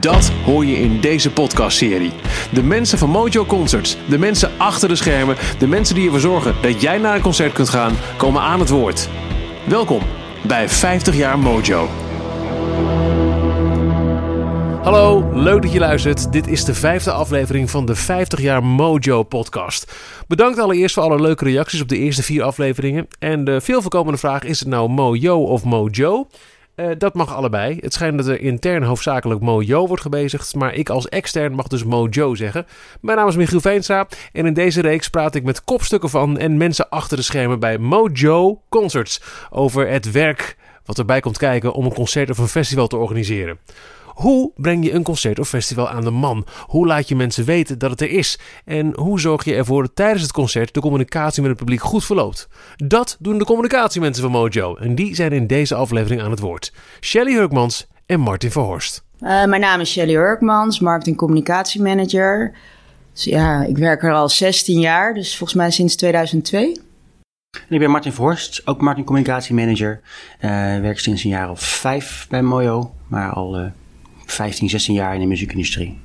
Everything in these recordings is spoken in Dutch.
Dat hoor je in deze podcastserie. De mensen van Mojo Concerts, de mensen achter de schermen, de mensen die ervoor zorgen dat jij naar een concert kunt gaan, komen aan het woord. Welkom bij 50 jaar Mojo. Hallo, leuk dat je luistert. Dit is de vijfde aflevering van de 50 jaar Mojo podcast. Bedankt allereerst voor alle leuke reacties op de eerste vier afleveringen. En de veel voorkomende vraag, is het nou Mojo of Mojo? Uh, dat mag allebei. Het schijnt dat er intern hoofdzakelijk Mojo wordt gebezigd, maar ik als extern mag dus Mojo zeggen. Mijn naam is Michiel Veenstra en in deze reeks praat ik met kopstukken van en mensen achter de schermen bij Mojo Concerts over het werk wat erbij komt kijken om een concert of een festival te organiseren. Hoe breng je een concert of festival aan de man? Hoe laat je mensen weten dat het er is? En hoe zorg je ervoor dat tijdens het concert de communicatie met het publiek goed verloopt? Dat doen de communicatiemensen van Mojo en die zijn in deze aflevering aan het woord. Shelly Hurkmans en Martin Verhorst. Uh, mijn naam is Shelly Hurkmans, marketing communicatiemanager. Dus ja, ik werk er al 16 jaar, dus volgens mij sinds 2002. En ik ben Martin Verhorst, ook marketing communicatiemanager. Uh, werk sinds een jaar of vijf bij Mojo, maar al uh, 15, 16 jaar in de muziekindustrie.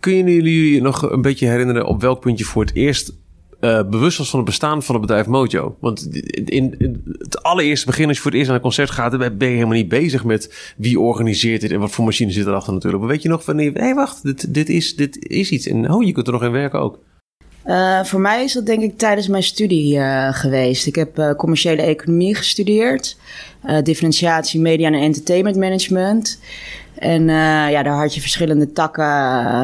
Kunnen jullie je nog een beetje herinneren op welk punt je voor het eerst uh, bewust was van het bestaan van het bedrijf Mojo? Want in, in, het allereerste begin, als je voor het eerst naar een concert gaat, ben je helemaal niet bezig met wie organiseert dit en wat voor machine zit erachter natuurlijk. Maar weet je nog van, hé hey, wacht, dit, dit, is, dit is iets. En oh, je kunt er nog in werken ook. Uh, voor mij is dat denk ik tijdens mijn studie uh, geweest. Ik heb uh, commerciële economie gestudeerd, differentiatie media en entertainment management. En uh, ja, daar had je verschillende takken.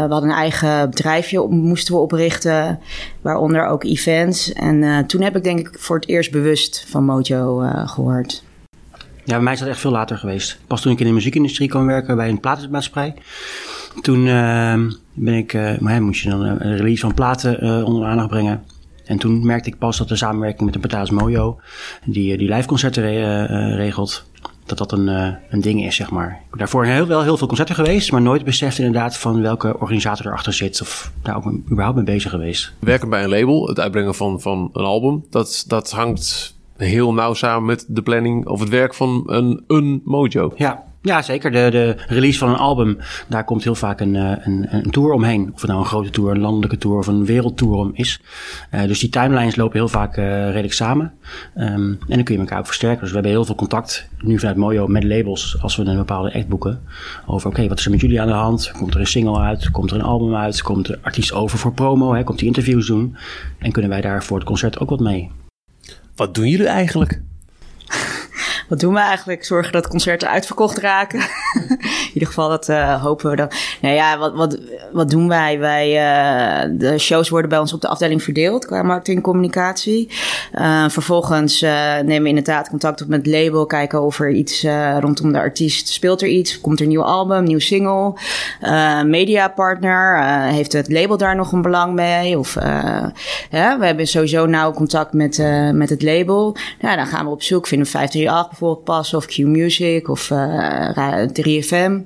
we hadden een eigen bedrijfje, moesten we oprichten, waaronder ook events. En uh, toen heb ik denk ik voor het eerst bewust van Mojo uh, gehoord. Ja, bij mij is dat echt veel later geweest. Pas toen ik in de muziekindustrie kwam werken bij een platenmaatschappij. Toen ben ik, maar, moest je dan een release van platen onder aandacht brengen. En toen merkte ik pas dat de samenwerking met een partij als Mojo, die, die live concerten re regelt, dat dat een, uh, een ding is, zeg maar. Ik ben daarvoor heel, wel heel veel concerten geweest, maar nooit beseft inderdaad van welke organisator erachter zit of daar ook überhaupt mee bezig geweest. Werken bij een label, het uitbrengen van, van een album, dat, dat hangt heel nauw samen met de planning of het werk van een, een mojo. Ja, ja, zeker. De, de release van een album, daar komt heel vaak een, eh, een, een tour omheen. Of het nou een grote tour, een landelijke tour of een wereldtour om is. Uh, dus die timelines lopen heel vaak uh, redelijk samen. Um, en dan kun je elkaar ook versterken. Dus we hebben heel veel contact nu vanuit Mojo met labels als we een bepaalde act boeken. Over oké, okay, wat is er met jullie aan de hand? Komt er een single uit? Komt er een album uit? Komt de artiest over voor promo? Hè? Komt die interviews doen? En kunnen wij daar voor het concert ook wat mee? Wat doen jullie eigenlijk? wat doen we eigenlijk? Zorgen dat concerten uitverkocht raken. in ieder geval, dat eh, hopen we dan. Nou ja, wat, wat, wat doen wij? wij eh, de shows worden bij ons op de afdeling verdeeld qua marketing communicatie. Eh, vervolgens nemen we inderdaad contact op met het label. Kijken of er iets rondom de artiest speelt er iets. Komt er een nieuw album, nieuw single? Mediapartner, heeft het label daar nog een belang mee? Of we hebben sowieso nauw contact met, met het label. Dan gaan we op zoek. Vinden 538 bijvoorbeeld pas of Q Music of 3FM.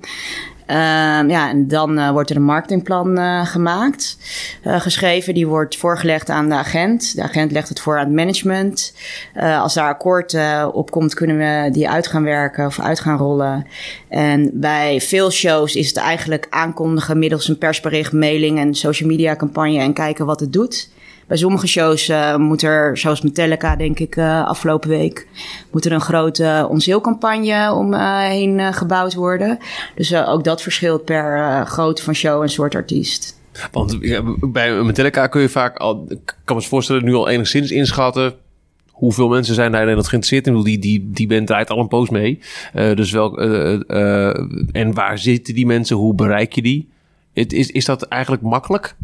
Ehm, ja, en dan eh, wordt er een marketingplan eh, gemaakt, eh, geschreven. Die wordt voorgelegd aan de agent. De agent legt het voor aan het management. als daar akkoord op komt, kunnen we die uit gaan werken of uit gaan rollen. En bij veel shows is het eigenlijk aankondigen middels een persbericht, mailing en social media campagne en kijken wat het doet. Bij sommige shows uh, moet er, zoals Metallica denk ik uh, afgelopen week, moet er een grote onzeelcampagne omheen uh, gebouwd worden. Dus ook dat verschilt per grootte van show en soort artiest. Want bij Metallica kun je vaak al, ik kan me voorstellen, nu al enigszins inschatten hoeveel mensen zijn daar in geïnteresseerd in? Die, die, die band draait al een poos mee. Dus uh, en waar zitten die mensen? Hoe bereik je die? Is, is dat eigenlijk makkelijk?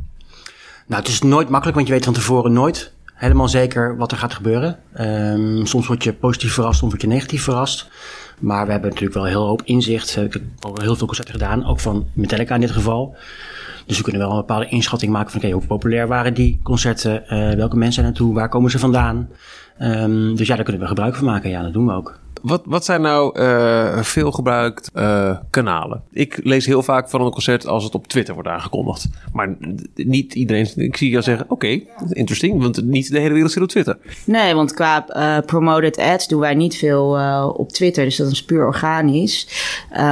Nou, het is nooit makkelijk, want je weet van tevoren nooit helemaal zeker wat er gaat gebeuren. Um, soms word je positief verrast, soms word je negatief verrast. Maar we hebben natuurlijk wel heel hoop inzicht. Ik heb heel veel concerten gedaan, ook van Metallica in dit geval. Dus we kunnen wel een bepaalde inschatting maken van hoe populair waren die concerten? Uh, welke mensen naartoe? Waar komen ze vandaan? Um, dus ja, daar kunnen we gebruik van maken. Ja, dat doen we ook. Wat, wat zijn nou uh, veel gebruikt uh, kanalen? Ik lees heel vaak van een concert als het op Twitter wordt aangekondigd. Maar niet iedereen. Ik zie jou zeggen: oké, okay, interesting, want niet de hele wereld zit op Twitter. Nee, want qua uh, promoted ads doen wij niet veel op Twitter. Dus dat is puur organisch.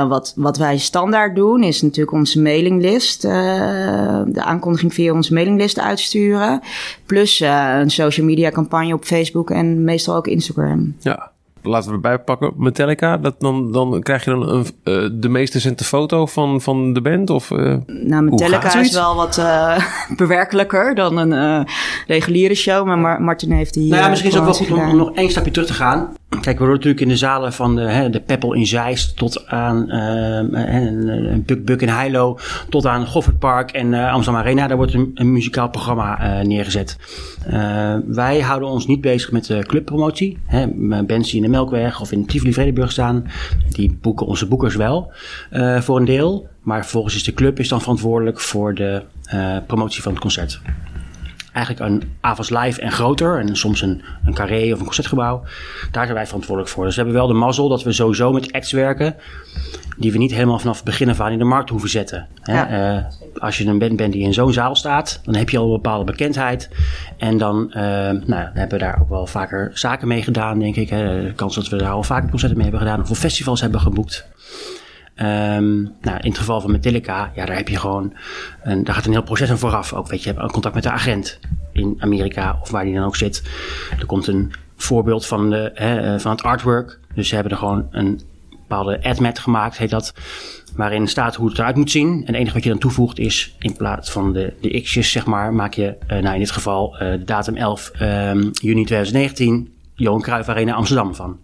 wat, wat wij standaard doen is natuurlijk onze mailinglist. de aankondiging via onze mailinglist uitsturen. Plus een social media campagne op Facebook en meestal ook Instagram. Ja laten we erbij pakken, Metallica. Dat dan, dan krijg je dan een, uh, de meest recente foto van, van de band? Of, uh, nou, Metallica is wel wat uh, bewerkelijker dan een reguliere show. Maar Martin heeft die. Nou ja, misschien is het ook wel goed om, om, nog één stapje terug te gaan. Kijk, we worden natuurlijk in de zalen van de, hè, de Peppel in Zeist tot aan uh, Buk Buk in Heilo, tot aan Goffertpark en uh, Amsterdam Arena. Daar wordt een, muzikaal programma uh, neergezet. wij houden ons niet bezig met de clubpromotie. Hè, die in de Melkweg of in Tivoli Vredenburg staan, die boeken onze boekers wel voor een deel. Maar vervolgens is de club is dan verantwoordelijk voor de promotie van het concert eigenlijk een avonds live en groter. En soms een, een carré of een concertgebouw. Daar zijn wij verantwoordelijk voor. Dus we hebben wel de mazzel dat we sowieso met acts werken. Die we niet helemaal vanaf het begin af aan in de markt hoeven zetten. Hè? Uh, als je een band bent die in zo'n zaal staat, dan heb je al een bepaalde bekendheid. En dan, uh, nou, dan hebben we daar ook wel vaker zaken mee gedaan, denk ik. Hè? De kans dat we daar al vaker concerten mee hebben gedaan. Of festivals hebben geboekt. Um, nou, in het geval van Metallica, ja, daar heb je gewoon, een, daar gaat een heel proces aan vooraf. Ook, weet je, je hebt contact met de agent in Amerika of waar die dan ook zit. Er komt een voorbeeld van, de, hè, eh, van het artwork. Dus ze hebben er gewoon een bepaalde admat gemaakt, heet dat. Waarin staat hoe het eruit moet zien. En het enige wat je dan toevoegt is, in plaats van de, de x'jes, zeg maar, maak je, uh, nou in dit geval, uh, de datum 11 um, juni 2019, Johan Cruijff Arena Amsterdam van.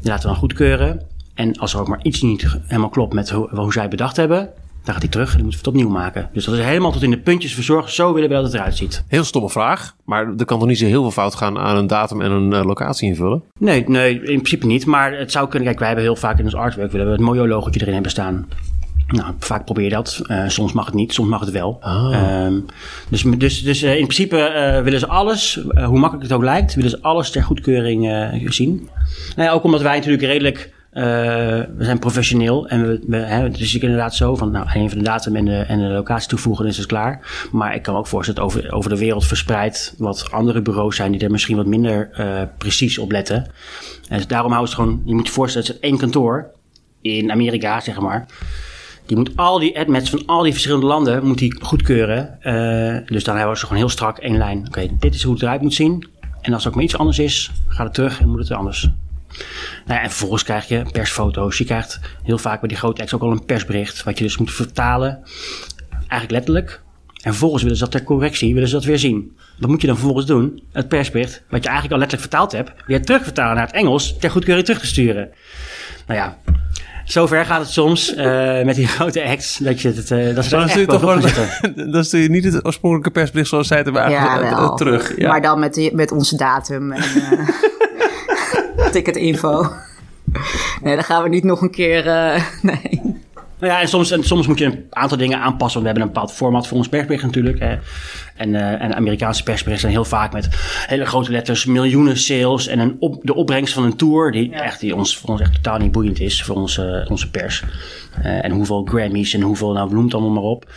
Die laten we dan goedkeuren. En als er ook maar iets niet helemaal klopt met hoe, hoe zij bedacht hebben, dan gaat hij terug en dan moeten we het opnieuw maken. Dus dat is helemaal tot in de puntjes verzorgd. Zo willen we dat het eruit ziet. Heel stomme vraag, maar er kan toch niet zo heel veel fout gaan aan een datum en een uh, locatie invullen? Nee, nee, in principe niet. Maar het zou kunnen. Kijk, wij hebben heel vaak in ons artwork willen we het mooie logotje erin hebben staan. Nou, vaak probeer je dat. Uh, soms mag het niet, soms mag het wel. Oh. Um, dus dus, dus uh, in principe uh, willen ze alles, hoe makkelijk het ook lijkt, willen ze alles ter goedkeuring zien. Nou ja, ook omdat wij natuurlijk redelijk uh, we zijn professioneel en we, het is inderdaad zo van nou, een van de datum en de, en locatie toevoegen is het klaar. Maar ik kan me ook voorstellen dat over, over de wereld verspreid wat andere bureaus zijn die er misschien wat minder uh, precies op letten. En daarom houden ze gewoon, je moet je voorstellen, het één kantoor in Amerika, zeg maar. Die moet al die admets van al die verschillende landen moet die goedkeuren. Uh, dus dan hebben ze gewoon heel strak één lijn. Oké, dit is hoe het eruit moet zien. En als er ook maar iets anders is, gaat het terug en moet het anders. Nou ja, en vervolgens krijg je persfoto's. Je krijgt heel vaak bij die grote ex ook al een persbericht. Wat je dus moet vertalen. Eigenlijk letterlijk. En vervolgens willen ze dat ter correctie, willen ze dat weer zien. Wat moet je dan vervolgens doen? Het persbericht, wat je eigenlijk al letterlijk vertaald hebt, weer terugvertalen naar het Engels, ter goedkeuring terug te sturen. Nou ja, zover gaat het soms uh, met die grote acts dat je het. Uh, dat is dan stuur je toch gewoon. dan stuur je niet het oorspronkelijke persbericht zoals zij het hebben ja, terug. Ja. Maar dan met, die, met onze datum. En, uh, ticketinfo. Nee, dan gaan we niet nog een keer. Uh, nee. Nou ja, en soms, en soms moet je een aantal dingen aanpassen. Want we hebben een bepaald format voor ons persbericht natuurlijk. Hè. En, uh, en Amerikaanse persberichten zijn heel vaak met hele grote letters, miljoenen sales. En een op, de opbrengst van een tour die, ja. echt, die ons, voor ons echt totaal niet boeiend is voor onze, onze pers. Uh, en hoeveel Grammys en hoeveel, nou noem het allemaal maar op,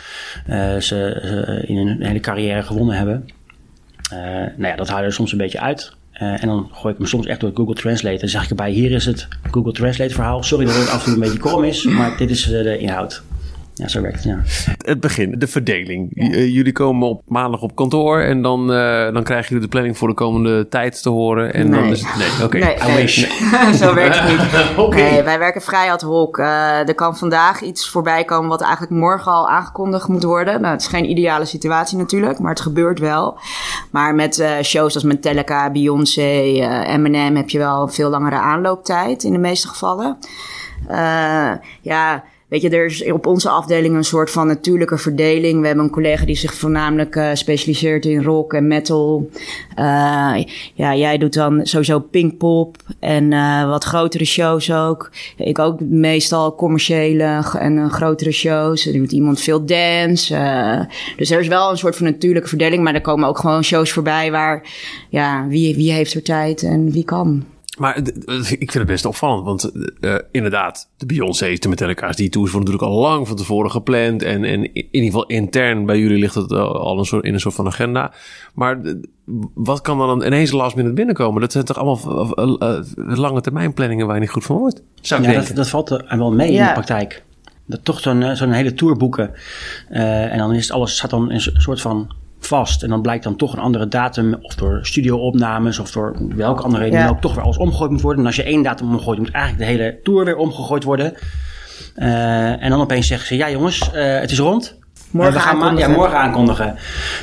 uh, ze in hun hele carrière gewonnen hebben. nou ja, dat halen we soms een beetje uit. Uh, en dan gooi ik hem soms echt door Google Translate. En dan zeg ik erbij, hier is het Google Translate verhaal. Sorry dat het af en toe een beetje krom is, maar dit is uh, de inhoud. Ja, zo werkt het, ja. Het begin, de verdeling. Ja. jullie komen op maandag op kantoor en dan, uh, dan krijgen jullie de planning voor de komende tijd te horen. En nee. dan is het, nee, oké. Okay. Nee, zo werkt het niet. okay. Nee, wij werken vrij ad hoc. Uh, er kan vandaag iets voorbij komen wat eigenlijk morgen al aangekondigd moet worden. Nou, het is geen ideale situatie natuurlijk, maar het gebeurt wel. Maar met uh, shows als Metallica, Beyoncé, Eminem heb je wel een veel langere aanlooptijd in de meeste gevallen. ja, Weet je, er is op onze afdeling een soort van natuurlijke verdeling. We hebben een collega die zich voornamelijk uh, specialiseert in rock en metal. Uh, ja, jij doet dan sowieso Pinkpop en uh, wat grotere shows ook. Ik ook meestal commerciële en grotere shows. Er doet iemand veel dance. dus er is wel een soort van natuurlijke verdeling. Maar er komen ook gewoon shows voorbij waar, ja, wie, wie heeft er tijd en wie kan. Maar ik vind het best opvallend, want uh, inderdaad, de Beyoncé's, de Metallica's, die tours worden natuurlijk al lang van tevoren gepland. En, en in ieder geval intern bij jullie ligt het al een soort, in een soort van agenda. Maar wat kan dan ineens last minute binnenkomen? Dat zijn toch allemaal uh, lange termijn planningen waar je niet goed van wordt? Zou ja, dat, dat, valt er wel mee in de praktijk. Dat toch zo'n zo'n hele tour boeken. en dan is alles, staat dan een soort van vast. En dan blijkt dan toch een andere datum, of door studio-opnames, of door welke andere reden ook, toch weer alles omgegooid moet worden. En als je één datum omgooit, moet eigenlijk de hele tour weer omgegooid worden. Uh, en dan opeens zeggen ze: Ja, jongens, uh, het is rond. Morgen, we gaan aankondigen. Ja, morgen aankondigen.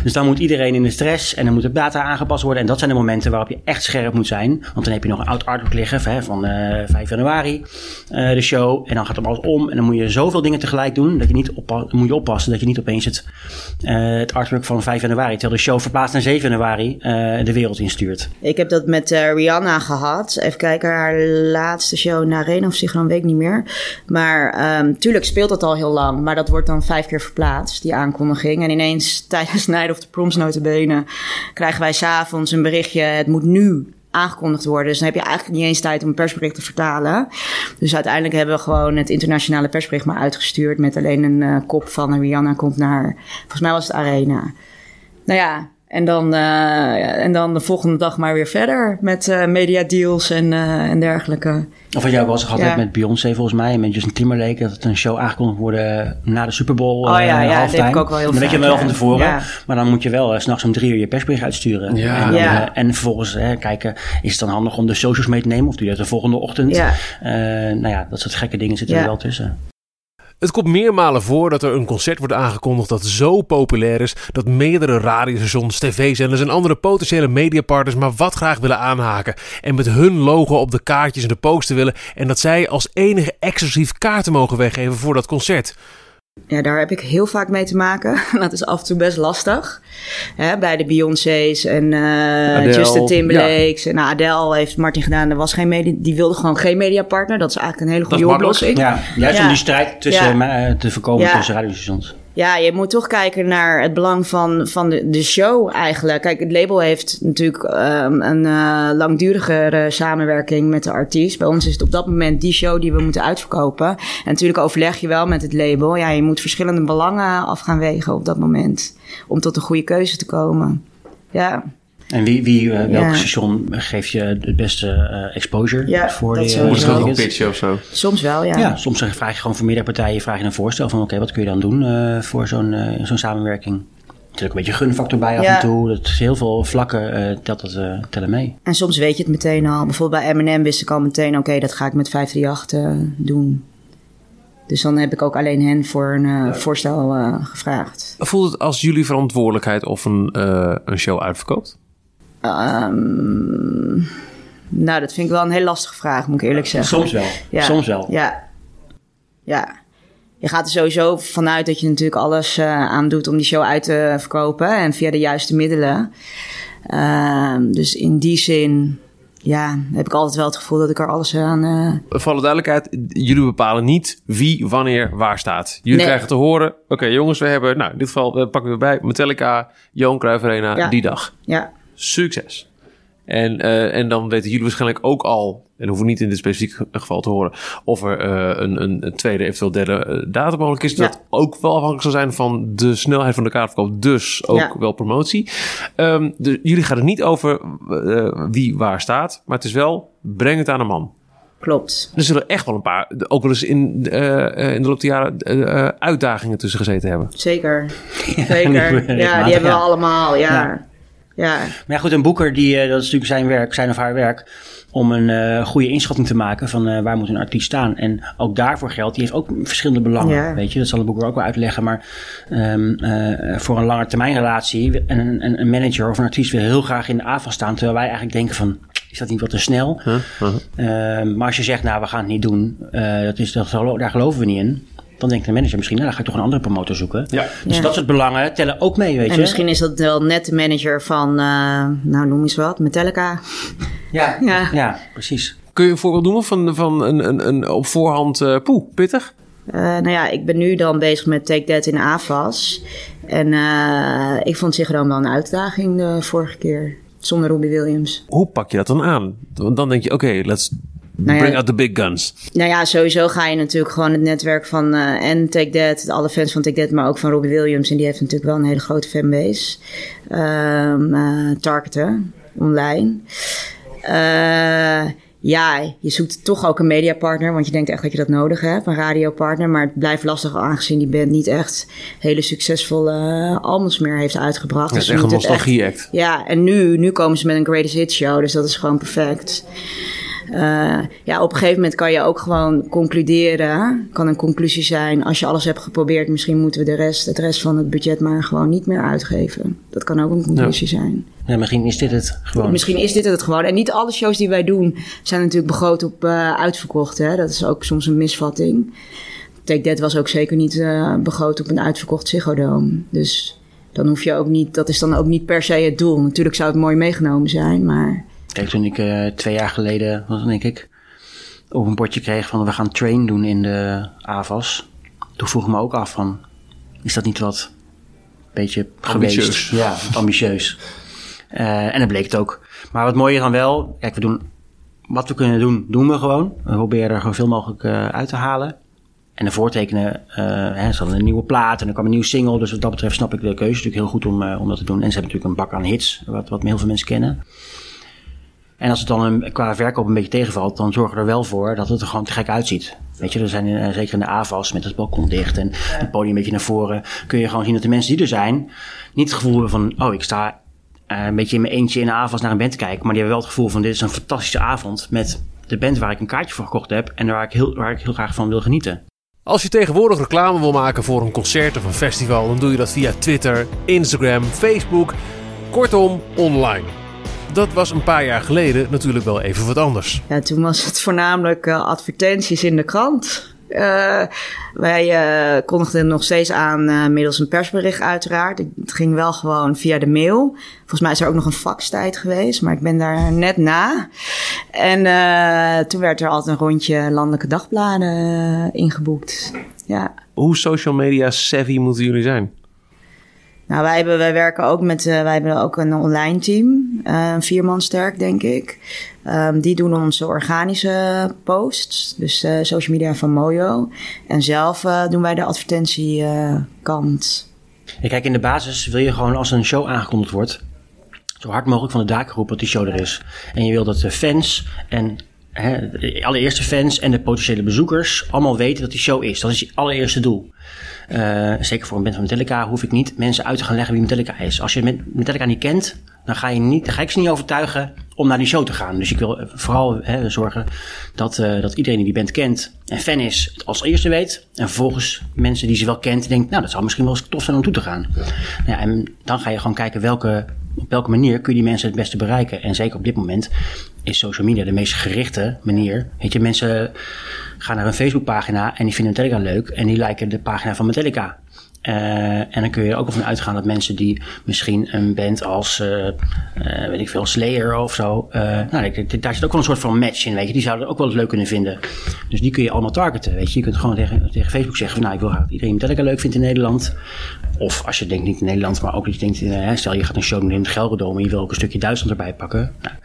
Dus dan moet iedereen in de stress en dan moet de data aangepast worden. En dat zijn de momenten waarop je echt scherp moet zijn. Want dan heb je nog een oud artwork liggen hè, van uh, eh, 5 januari, uh, de show. En dan gaat er alles om. En dan moet je zoveel dingen tegelijk doen. Dat je niet moet je oppassen dat je niet opeens het, uh, het artwork van 5 januari, terwijl de show verplaatst naar 7 januari, de wereld instuurt. Ik heb dat met Rihanna gehad. Even kijken, haar laatste show naar Arena of dan weet ik niet meer. Maar um, tuurlijk speelt dat al heel lang. Maar dat wordt dan vijf keer verplaatst die aankondiging. En ineens tijdens Night of the Proms notabene krijgen wij s'avonds een berichtje... het moet nu aangekondigd worden. Dus dan heb je eigenlijk niet eens tijd om een persbericht te vertalen. Dus uiteindelijk hebben we gewoon het internationale persbericht maar uitgestuurd... met alleen een uh, kop van Rihanna komt naar... volgens mij was het Arena. Nou ja, en dan, uh, en dan de volgende dag maar weer verder met uh, media deals en, uh, en dergelijke. Of wat jij ook al gehad ja. met Beyoncé volgens mij en met Justin Timberlake. Dat het een show aangekondigd wordt na de Super Bowl. Oh ja, ja dat heb ik ook wel heel Dan weet je wel van tevoren. Maar dan moet je wel s s'nachts om drie uur je persbericht uitsturen. Ja. En, en vervolgens kijken, is het dan handig om de socials mee te nemen? Of doe je dat de volgende ochtend? Ja. nou ja, dat soort gekke dingen zitten er wel tussen. Het komt meermalen voor dat er een concert wordt aangekondigd dat zo populair is dat meerdere radiostations, tv-zenders en andere potentiële mediapartners maar wat graag willen aanhaken en met hun logo op de kaartjes en de poster willen en dat zij als enige exclusief kaarten mogen weggeven voor dat concert. Ja, daar heb ik heel vaak mee te maken. Dat is af en toe best lastig. Hè, bij de Beyoncé's en uh, Justin Timberlake's. En nou, Adele heeft Martin gedaan. Er was geen media, die wilde gewoon geen mediapartner. Dat is eigenlijk een hele goede oplossing. Ja, juist ja. om die strijd tussen, ja. uh, te voorkomen tussen radiostations. Ja, je moet toch kijken naar het belang van, van de, de show eigenlijk. Kijk, het label heeft natuurlijk um, een uh, langdurigere samenwerking met de artiest. Bij ons is het op dat moment die show die we moeten uitverkopen. En natuurlijk overleg je wel met het label. Ja, je moet verschillende belangen af gaan wegen op dat moment. Om tot een goede keuze te komen. Ja. En wie, wie uh, welk station geeft je het beste uh, exposure ja, voor dat die Moet je ook pitchen of zo? Soms wel, ja. Ja, soms vraag je gewoon voor meerdere partijen vraag je een voorstel van oké, wat kun je dan doen uh, voor zo'n zo'n samenwerking? Natuurlijk een beetje gunfactor bij af ja. en toe. Dat is heel veel vlakken telt dat tellen mee. En soms weet je het meteen al. Bijvoorbeeld bij M&M wist ik al meteen oké, dat ga ik met 538 doen. Dus dan heb ik ook alleen hen voor een uh, voorstel uh, gevraagd. Voelt het als jullie verantwoordelijkheid of een, uh, een show uitverkoopt? Um, nou, dat vind ik wel een heel lastige vraag, moet ik eerlijk zeggen. Soms wel. Ja. Soms wel. Ja. Ja. Je gaat er sowieso vanuit dat je natuurlijk alles uh, aan doet om die show uit te verkopen. En via de juiste middelen. Uh, dus in die zin ja, heb ik altijd wel het gevoel dat ik er alles aan. Uh... Voor alle duidelijkheid, jullie bepalen niet wie, wanneer, waar staat. Jullie krijgen te horen: oké, jongens, we hebben, nou, in dit geval we pakken we bij Metallica, Johan Cruijff Arena, ja. die dag. Ja. Succes. En, uh, en dan weten jullie waarschijnlijk ook al, en hoeven niet in dit specifieke geval te horen, of er uh, een, een, een, tweede, eventueel derde uh, datum mogelijk is. Ja. Dat ook wel afhankelijk zal zijn van de snelheid van de kaartverkoop, dus ook ja. wel promotie. Um, de, jullie gaan het niet over wie waar staat, maar het is wel, breng het aan een man. Klopt. Er zullen echt wel een paar, ook wel eens in, uh, in de loop der jaren, uh, uitdagingen tussen gezeten hebben. Zeker. Zeker. ja, die hebben we allemaal, ja. ja. Ja. Maar ja, goed, een boeker, die, uh, dat is natuurlijk zijn werk, zijn of haar werk, om een uh, goede inschatting te maken van uh, waar moet een artiest staan. En ook daarvoor geldt, die heeft ook verschillende belangen, ja. weet je. Dat zal de boeker ook wel uitleggen. Maar um, voor een lange termijn relatie, een, een, een, manager of een artiest wil heel graag in de AFA staan, terwijl wij eigenlijk denken van, is dat niet wat te snel? -huh. Uh-huh. maar als je zegt, nou, we gaan het niet doen, dat is, dat, daar geloven we niet in dan denkt de manager misschien, nou, dan ga ik toch een andere promotor zoeken. Ja. Dus Ja. dat soort belangen tellen ook mee, weet En je. misschien is dat wel net de manager van, eh, nou noem eens wat, Metallica. Ja, Ja. ja. precies. Kun je een voorbeeld noemen van, van een, een, een op voorhand eh poeh, pittig? Eh, nou ja, ik ben nu dan bezig met Take That in AFAS. En eh, ik vond zich dan wel een uitdaging de vorige keer. Zonder Robbie Williams. Hoe pak je dat dan aan? Want dan denk je, oké, let's Nou ja, bring out the big guns. Nou ja, sowieso ga je natuurlijk gewoon het netwerk van eh, en Take That, alle fans van Take That, maar ook van Robbie Williams. En die heeft natuurlijk wel een hele grote fanbase. Ehm eh, targeten online. Eh, ja, je zoekt toch ook een mediapartner, want je denkt echt dat je dat nodig hebt, een radiopartner. Maar het blijft lastig aangezien die band niet echt hele succesvolle albums meer heeft uitgebracht. Dat is ze echt een nostalgie-act. ja, en nu, nu komen ze met een Greatest Hits show, dus dat is gewoon perfect. Eh, ja, op een gegeven moment kan je ook gewoon concluderen. Kan een conclusie zijn, als je alles hebt geprobeerd, misschien moeten we de rest, het rest van het budget maar gewoon niet meer uitgeven. Dat kan ook een conclusie zijn. Ja, misschien is dit het gewoon. Misschien is dit het gewoon. En niet alle shows die wij doen zijn natuurlijk begroot op eh, uitverkocht. Hè? Dat is ook soms een misvatting. Take That was ook zeker niet eh, begroot op een uitverkocht Ziggo Dome. Dus dan hoef je ook niet, dat is dan ook niet per se het doel. Natuurlijk zou het mooi meegenomen zijn, maar Kijk, toen ik eh, twee jaar geleden, was denk ik, op een bordje kreeg van we gaan train doen in de AVAS. Toen vroeg ik me ook af van, is dat niet wat beetje Ambitieus. geweest? Ja, ambitieus. Eh, en dat bleek het ook. Maar wat mooier dan wel, kijk, we doen wat we kunnen doen, doen we gewoon. We proberen er gewoon veel mogelijk eh, uit te halen. En de voortekenen, eh hè, ze hadden een nieuwe plaat en er kwam een nieuwe single. Dus wat dat betreft snap ik de keuze natuurlijk heel goed om, om dat te doen. En ze hebben natuurlijk een bak aan hits, wat, wat heel veel mensen kennen. En als het dan een, qua verkoop een beetje tegenvalt, dan zorgen we er wel voor dat het er gewoon te gek uitziet. Weet je, er zijn eh, zeker in de AVAS met het balkon dicht en het podium een beetje naar voren, kun je gewoon zien dat de mensen die er zijn, niet het gevoel hebben van, oh, ik sta eh, een beetje in mijn eentje in de AVAS naar een band te kijken, maar die hebben wel het gevoel van, dit is een fantastische avond met de band waar ik een kaartje voor gekocht heb en waar ik heel, waar ik heel graag van wil genieten. Als je tegenwoordig reclame wil maken voor een concert of een festival, dan doe je dat via Twitter, Instagram, Facebook, kortom online. Dat was een paar jaar geleden natuurlijk wel even wat anders. Ja, toen was het voornamelijk eh, advertenties in de krant. Eh, wij eh, kondigden het nog steeds aan eh, middels een persbericht uiteraard. Het ging wel gewoon via de mail. Volgens mij is er ook nog een faxtijd geweest, maar ik ben daar net na. En eh, toen werd er altijd een rondje landelijke dagbladen ingeboekt. Ja. Hoe social media savvy moeten jullie zijn? Nou, wij, hebben, wij werken ook met, eh, wij hebben ook een online team, eh, een vierman sterk, denk ik. Ehm, die doen onze organische posts, dus eh, social media van Mojo. En zelf doen wij de advertentiekant. Kijk, in de basis wil je gewoon als een show aangekondigd wordt, zo hard mogelijk van de daken roepen dat die show er is. En je wil dat de fans en hè, de allereerste fans en de potentiële bezoekers allemaal weten dat die show is. Dat is je allereerste doel. Eh, zeker voor een band van Metallica hoef ik niet mensen uit te gaan leggen wie Metallica is. Als je met- Metallica niet kent, dan ga, je niet, dan ga ik ze niet overtuigen om naar die show te gaan. Dus ik wil eh, vooral hè, zorgen dat, eh, dat iedereen die die band kent en fan is, het als eerste weet. En vervolgens mensen die ze wel kent, denken, nou dat zou misschien wel eens tof zijn om toe te gaan. Ja, en dan ga je gewoon kijken welke, op welke manier kun je die mensen het beste bereiken. En zeker op dit moment is social media de meest gerichte manier. Weet je, mensen gaan naar een Facebookpagina en die vinden Metallica leuk en die liken de pagina van Metallica. Eh, en dan kun je er ook al van uitgaan dat mensen die misschien een band als, eh, eh, weet ik veel, Slayer of zo, nou, daar zit ook wel een soort van match in, weet je. Die zouden het ook wel eens leuk kunnen vinden. Dus die kun je allemaal targeten, weet je. Je kunt gewoon tegen, tegen Facebook zeggen van, nou, ik wil graag dat iedereen Metallica leuk vindt in Nederland. Of als je denkt niet in Nederland, maar ook dat je denkt, stel je gaat een show doen in het Gelredome en je wil ook een stukje Duitsland erbij pakken. Nou,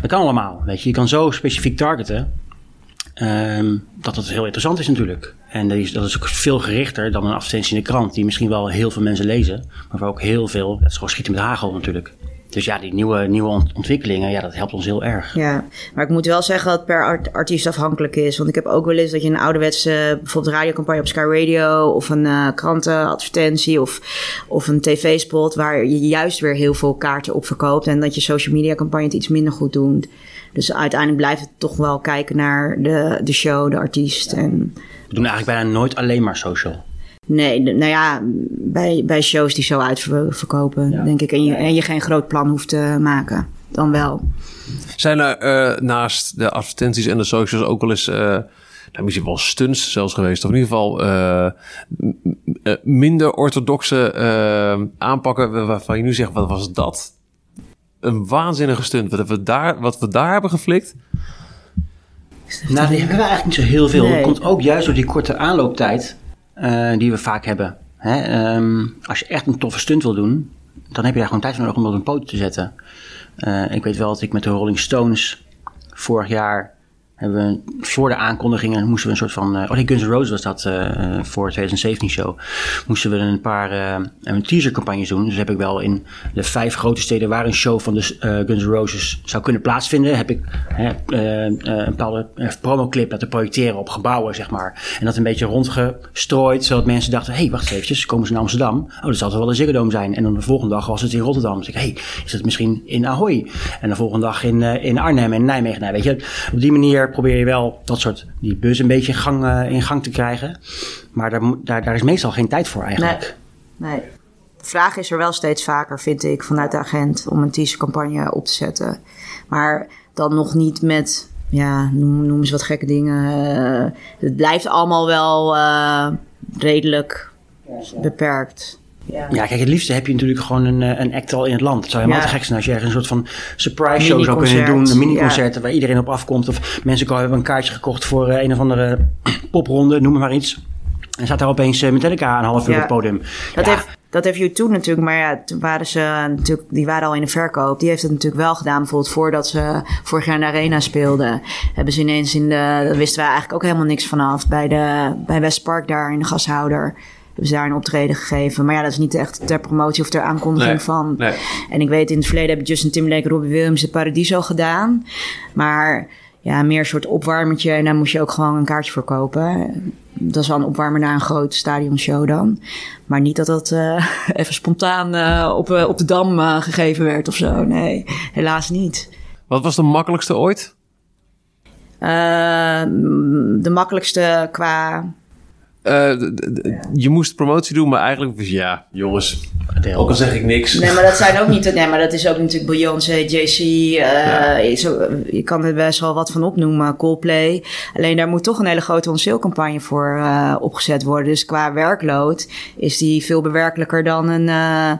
dat kan allemaal, weet je. Je kan zo specifiek targeten. Ehm, dat het heel interessant is natuurlijk. En dat is, dat is ook veel gerichter dan een advertentie in de krant, die misschien wel heel veel mensen lezen, maar waar ook heel veel, het is gewoon schieten met hagel natuurlijk. Dus ja, die nieuwe, nieuwe ont- ontwikkelingen, ja, dat helpt ons heel erg. Ja, maar ik moet wel zeggen dat het per art- artiest afhankelijk is. Want ik heb ook wel eens dat je een ouderwetse, bijvoorbeeld radiocampagne op Sky Radio... of een eh, krantenadvertentie of, of een tv-spot... waar je juist weer heel veel kaarten op verkoopt... en dat je social media campagne het iets minder goed doet. Dus uiteindelijk blijft het toch wel kijken naar de, de show, de artiest. En We doen eigenlijk bijna nooit alleen maar social. nee, de- nou ja, bij, bij shows die zo uitverkopen, Ja. denk ik... En je, en je geen groot plan hoeft te maken, dan wel. Zijn er eh, naast de advertenties en de socials ook wel eens eh, nou, misschien wel stunts zelfs geweest. Of in ieder geval uh, minder orthodoxe uh, aanpakken waarvan je nu zegt, wat was dat? Een waanzinnige stunt. Wat we daar, wat we daar hebben geflikt. Nou, die hebben we eigenlijk niet zo heel veel. Nee. Dat komt ook juist door die korte aanlooptijd die we vaak hebben. Hè? Um, als je echt een toffe stunt wil doen, dan heb je daar gewoon tijd voor nodig om dat op een poot te zetten. Uh, ik weet wel dat ik met de Rolling Stones vorig jaar hebben we voor de aankondigingen moesten we een soort van. Uh, oh nee, Guns N' Roses was dat uh, voor 2017 show. Moesten we een paar uh, een teasercampagnes doen. Dus heb ik wel in de vijf grote steden waar een show van de Guns N' Roses zou kunnen plaatsvinden, heb ik een bepaalde promoclip laten projecteren op gebouwen, zeg maar. En dat een beetje rondgestrooid, zodat mensen dachten: hé, hey, wacht even, komen ze naar Amsterdam? Oh, dat zal toch wel een Ziggo zijn. En dan de volgende dag was het in Rotterdam. Dus ik, hé, hey, is het misschien in Ahoy? En de volgende dag in, in Arnhem en Nijmegen. Nou, weet je, op die manier probeer je wel dat soort, die bus een beetje in gang, uh, in gang te krijgen. Maar daar, daar, daar is meestal geen tijd voor eigenlijk. Nee, nee. De vraag is er wel steeds vaker, vind ik, vanuit de agent om een teasercampagne op te zetten. Maar dan nog niet met, ja, noem, noem eens wat gekke dingen. Uh, het blijft allemaal wel uh, redelijk beperkt. Ja. ja, kijk, het liefste heb je natuurlijk gewoon een, eh, een act al in het land. Het zou helemaal ja. te gek zijn als je ergens een soort van surprise show zou kunnen doen. Een mini-concert ja. waar iedereen op afkomt. Of mensen hebben een kaartje gekocht voor uh, een of andere popronde, noem maar iets. En staat daar opeens uh, Metallica een half uur op het podium. Dat, heeft, dat heeft YouTube natuurlijk, maar ja, toen waren ze natuurlijk, die waren al in de verkoop. Die heeft het natuurlijk wel gedaan, bijvoorbeeld voordat ze vorig jaar in de Arena speelden. Hebben ze ineens in de, daar wisten wij eigenlijk ook helemaal niks vanaf, bij, de, bij Westpark daar in de gashouder hebben ze daar een optreden gegeven. Maar ja, dat is niet echt ter promotie of ter aankondiging nee, van. Nee. En ik weet, in het verleden hebben Justin Timberlake, Robbie Williams de Paradiso gedaan. Maar ja, meer een soort opwarmertje. En daar moest je ook gewoon een kaartje voor kopen. Dat is wel een opwarmer naar een groot stadionshow dan. Maar niet dat dat uh, even spontaan uh, op, uh, op de Dam gegeven werd of zo. Nee, helaas niet. Wat was de makkelijkste ooit? de makkelijkste qua uh, je moest promotie doen, maar eigenlijk was ja, jongens, ook al zeg ik niks. Nee, maar dat zijn ook niet. Nee, maar dat is ook natuurlijk Beyoncé, JC. Uh, ja. zo, je kan er best wel wat van opnoemen, Coldplay. Alleen daar moet toch een hele grote on voor uh, opgezet worden. Dus qua werkload is die veel bewerkelijker dan een. Uh,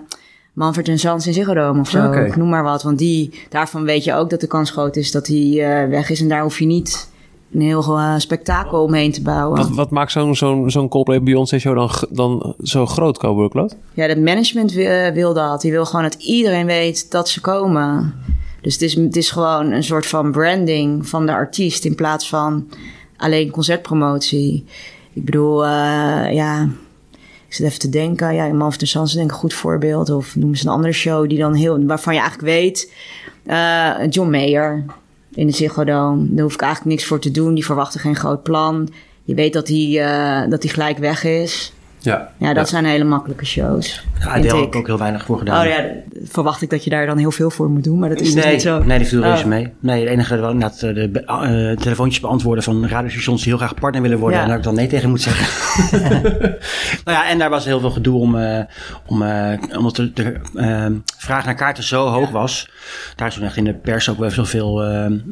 Manfred Sans in Ziggo Dome of zo. Okay. Noem maar wat. Want die, daarvan weet je ook dat de kans groot is dat hij uh, weg is. En daar hoef je niet een heel uh, spektakel omheen te bouwen. Wat, wat maakt zo'n zo'n zo'n Coldplay Beyoncé show dan, dan zo groot, Coburg Ja, het management wil, wil dat. Die wil gewoon dat iedereen weet dat ze komen. Dus het is, het is gewoon een soort van branding van de artiest in plaats van alleen concertpromotie. Ik bedoel, uh, ja, ik zit even te denken. Ja, Man van Sans is denk ik een goed voorbeeld. Of noem eens een andere show die dan heel, waarvan je eigenlijk weet. Uh, John Mayer in de Ziggo. Daar hoef ik eigenlijk niks voor te doen. Die verwachten geen groot plan. Je weet dat hij, uh, dat hij gelijk weg is. Ja, ja dat zijn hele makkelijke shows. Ja, daar heb ik ook heel weinig voor gedaan. Oh ja, verwacht ik dat je daar dan heel veel voor moet doen, maar dat is dus niet zo. Nee, die viel oh. reuze mee. Nee, het enige wel inderdaad de, de uh, telefoontjes beantwoorden van radiostations die heel graag partner willen worden. Ja. En daar ik dan nee tegen moet zeggen. nou ja, en daar was heel veel gedoe om, uh, om uh, omdat de, de vraag naar kaarten zo hoog was. Daar is toen echt in de pers ook wel zoveel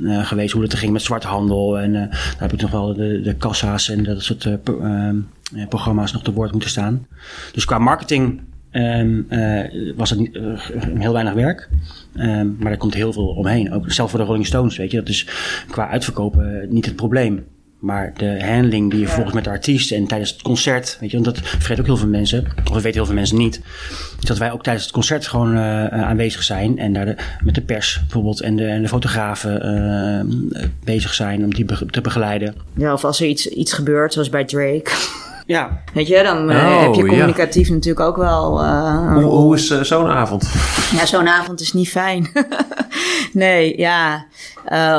geweest hoe het er ging met zwarthandel. En daar heb ik nog wel de, de kassa's en dat soort eh, programma's nog te woord moeten staan. Dus qua marketing um, uh, was het niet, uh, heel weinig werk. Um, maar er komt heel veel omheen. Ook zelf voor de Rolling Stones, weet je. Dat is qua uitverkopen niet het probleem. Maar de handling die je volgens met de artiest en tijdens het concert, weet je, want dat vergeet ook heel veel mensen, of dat weten heel veel mensen niet, is dat wij ook tijdens het concert gewoon aanwezig zijn en daar met de pers bijvoorbeeld en de, en de fotografen uh, bezig zijn om die te begeleiden. Ja, of als er iets, iets gebeurt, zoals bij Drake. Ja. Weet je, dan uh, oh, heb je communicatief ja. natuurlijk ook wel. Uh, hoe, hoe, is uh, zo'n avond? Ja, zo'n avond is niet fijn. nee, ja.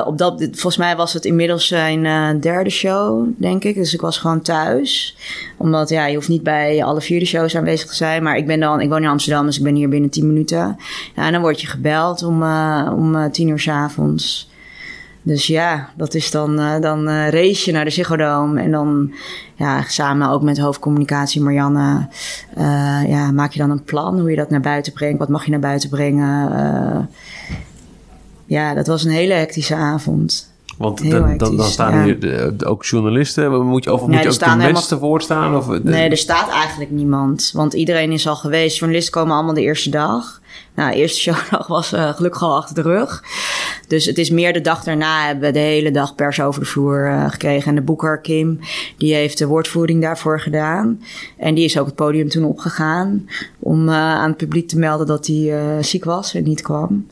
op dat, volgens mij was het inmiddels zijn derde show, denk ik. Dus ik was gewoon thuis. Omdat ja, je hoeft niet bij alle vierde shows aanwezig te zijn. Maar ik ben dan, ik woon in Amsterdam, dus ik ben hier binnen tien minuten. Ja, en dan word je gebeld om, om tien uur s avonds. Dus ja, dat is dan, uh, dan uh, race je naar de Ziggo Dome. En dan ja, samen ook met hoofdcommunicatie Marianne... Uh, ja, maak je dan een plan hoe je dat naar buiten brengt. Wat mag je naar buiten brengen? ja, dat was een hele hectische avond. Want dan, dan, staan ja. hier ook journalisten. Moet je, of Nee, moet je ook de mensen helemaal- te woord staan? Of, Nee, er staat eigenlijk niemand. Want iedereen is al geweest. Journalisten komen allemaal de eerste dag. Nou, de eerste showdag was eh, gelukkig al achter de rug. Dus het is meer de dag daarna hebben we de hele dag pers over de vloer eh, gekregen. En de boeker Kim, die heeft de woordvoering daarvoor gedaan. En die is ook het podium toen opgegaan. Om eh, aan het publiek te melden dat hij ziek was en niet kwam.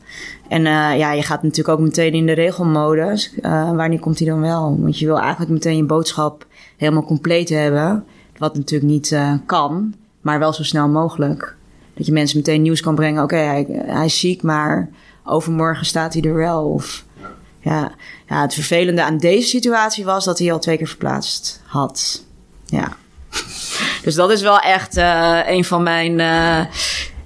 En ja, je gaat natuurlijk ook meteen in de regelmodus. Wanneer komt hij dan wel? Want je wil eigenlijk meteen je boodschap helemaal compleet hebben. Wat natuurlijk niet kan, maar wel zo snel mogelijk. Dat je mensen meteen nieuws kan brengen. Oké, hij, hij is ziek, maar overmorgen staat hij er wel. Of, ja. ja, het vervelende aan deze situatie was dat hij al twee keer verplaatst had. Ja. Dus dat is wel echt eh, een van mijn eh,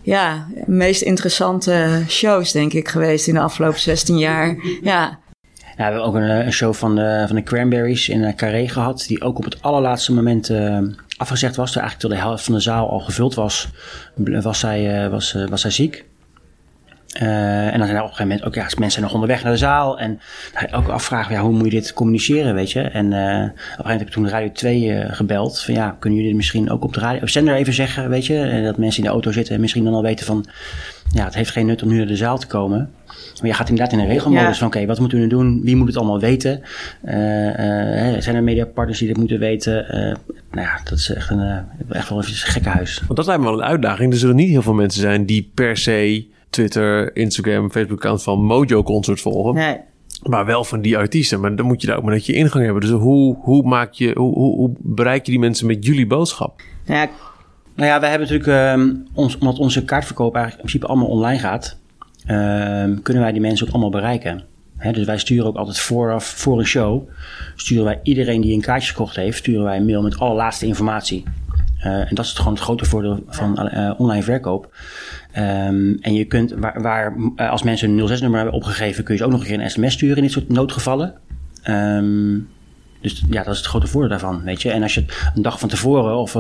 ja, meest interessante shows, denk ik, geweest in de afgelopen 16 jaar. Ja. We hebben ook een, eh, een show van de, van de Cranberries in Carré gehad. Die ook op het allerlaatste moment afgezegd was. Toen eigenlijk tot de helft van de zaal al gevuld was, was zij, eh, was, eh, was zij ziek. Eh, en dan zijn er op een gegeven moment ook ja, mensen zijn nog onderweg naar de zaal. En dan ook afvragen, ja, hoe moet je dit communiceren, weet je? En op een gegeven moment heb ik toen Radio 2 eh, gebeld. Van ja, kunnen jullie dit misschien ook op de radio, op zender even zeggen, weet je? Dat mensen in de auto zitten en misschien dan al weten van... Ja, het heeft geen nut om nu naar de zaal te komen. Maar je gaat inderdaad in een regelmodus Ja. van... Oké, wat moeten we nu doen? Wie moet het allemaal weten? Eh, eh, hè, zijn er mediapartners die dit moeten weten? Eh, nou ja, dat is echt, een, eh, echt wel even een gekke huis. Want dat lijkt me wel een uitdaging. Er zullen niet heel veel mensen zijn die per se Twitter, Instagram, Facebook-account van Mojo Concert volgen. Nee. Maar wel van die artiesten. Maar dan moet je daar ook maar net je ingang hebben. Dus hoe, hoe, maak je, hoe, hoe, hoe bereik je die mensen met jullie boodschap? Nou ja, Nou ja, we hebben natuurlijk, ehm, ons, omdat onze kaartverkoop eigenlijk in principe allemaal online gaat, kunnen wij die mensen ook allemaal bereiken. Dus wij sturen ook altijd vooraf, voor een show, sturen wij iedereen die een kaartje gekocht heeft, sturen wij een mail met alle laatste informatie. Eh, en dat is het gewoon het grote voordeel van eh, online verkoop. Ehm, en je kunt, waar, waar eh, als mensen een 06-nummer hebben opgegeven, kun je ze ook nog een keer een sms sturen in dit soort noodgevallen. Ehm, dus ja, dat is het grote voordeel daarvan, weet je. En als je het een dag van tevoren, of,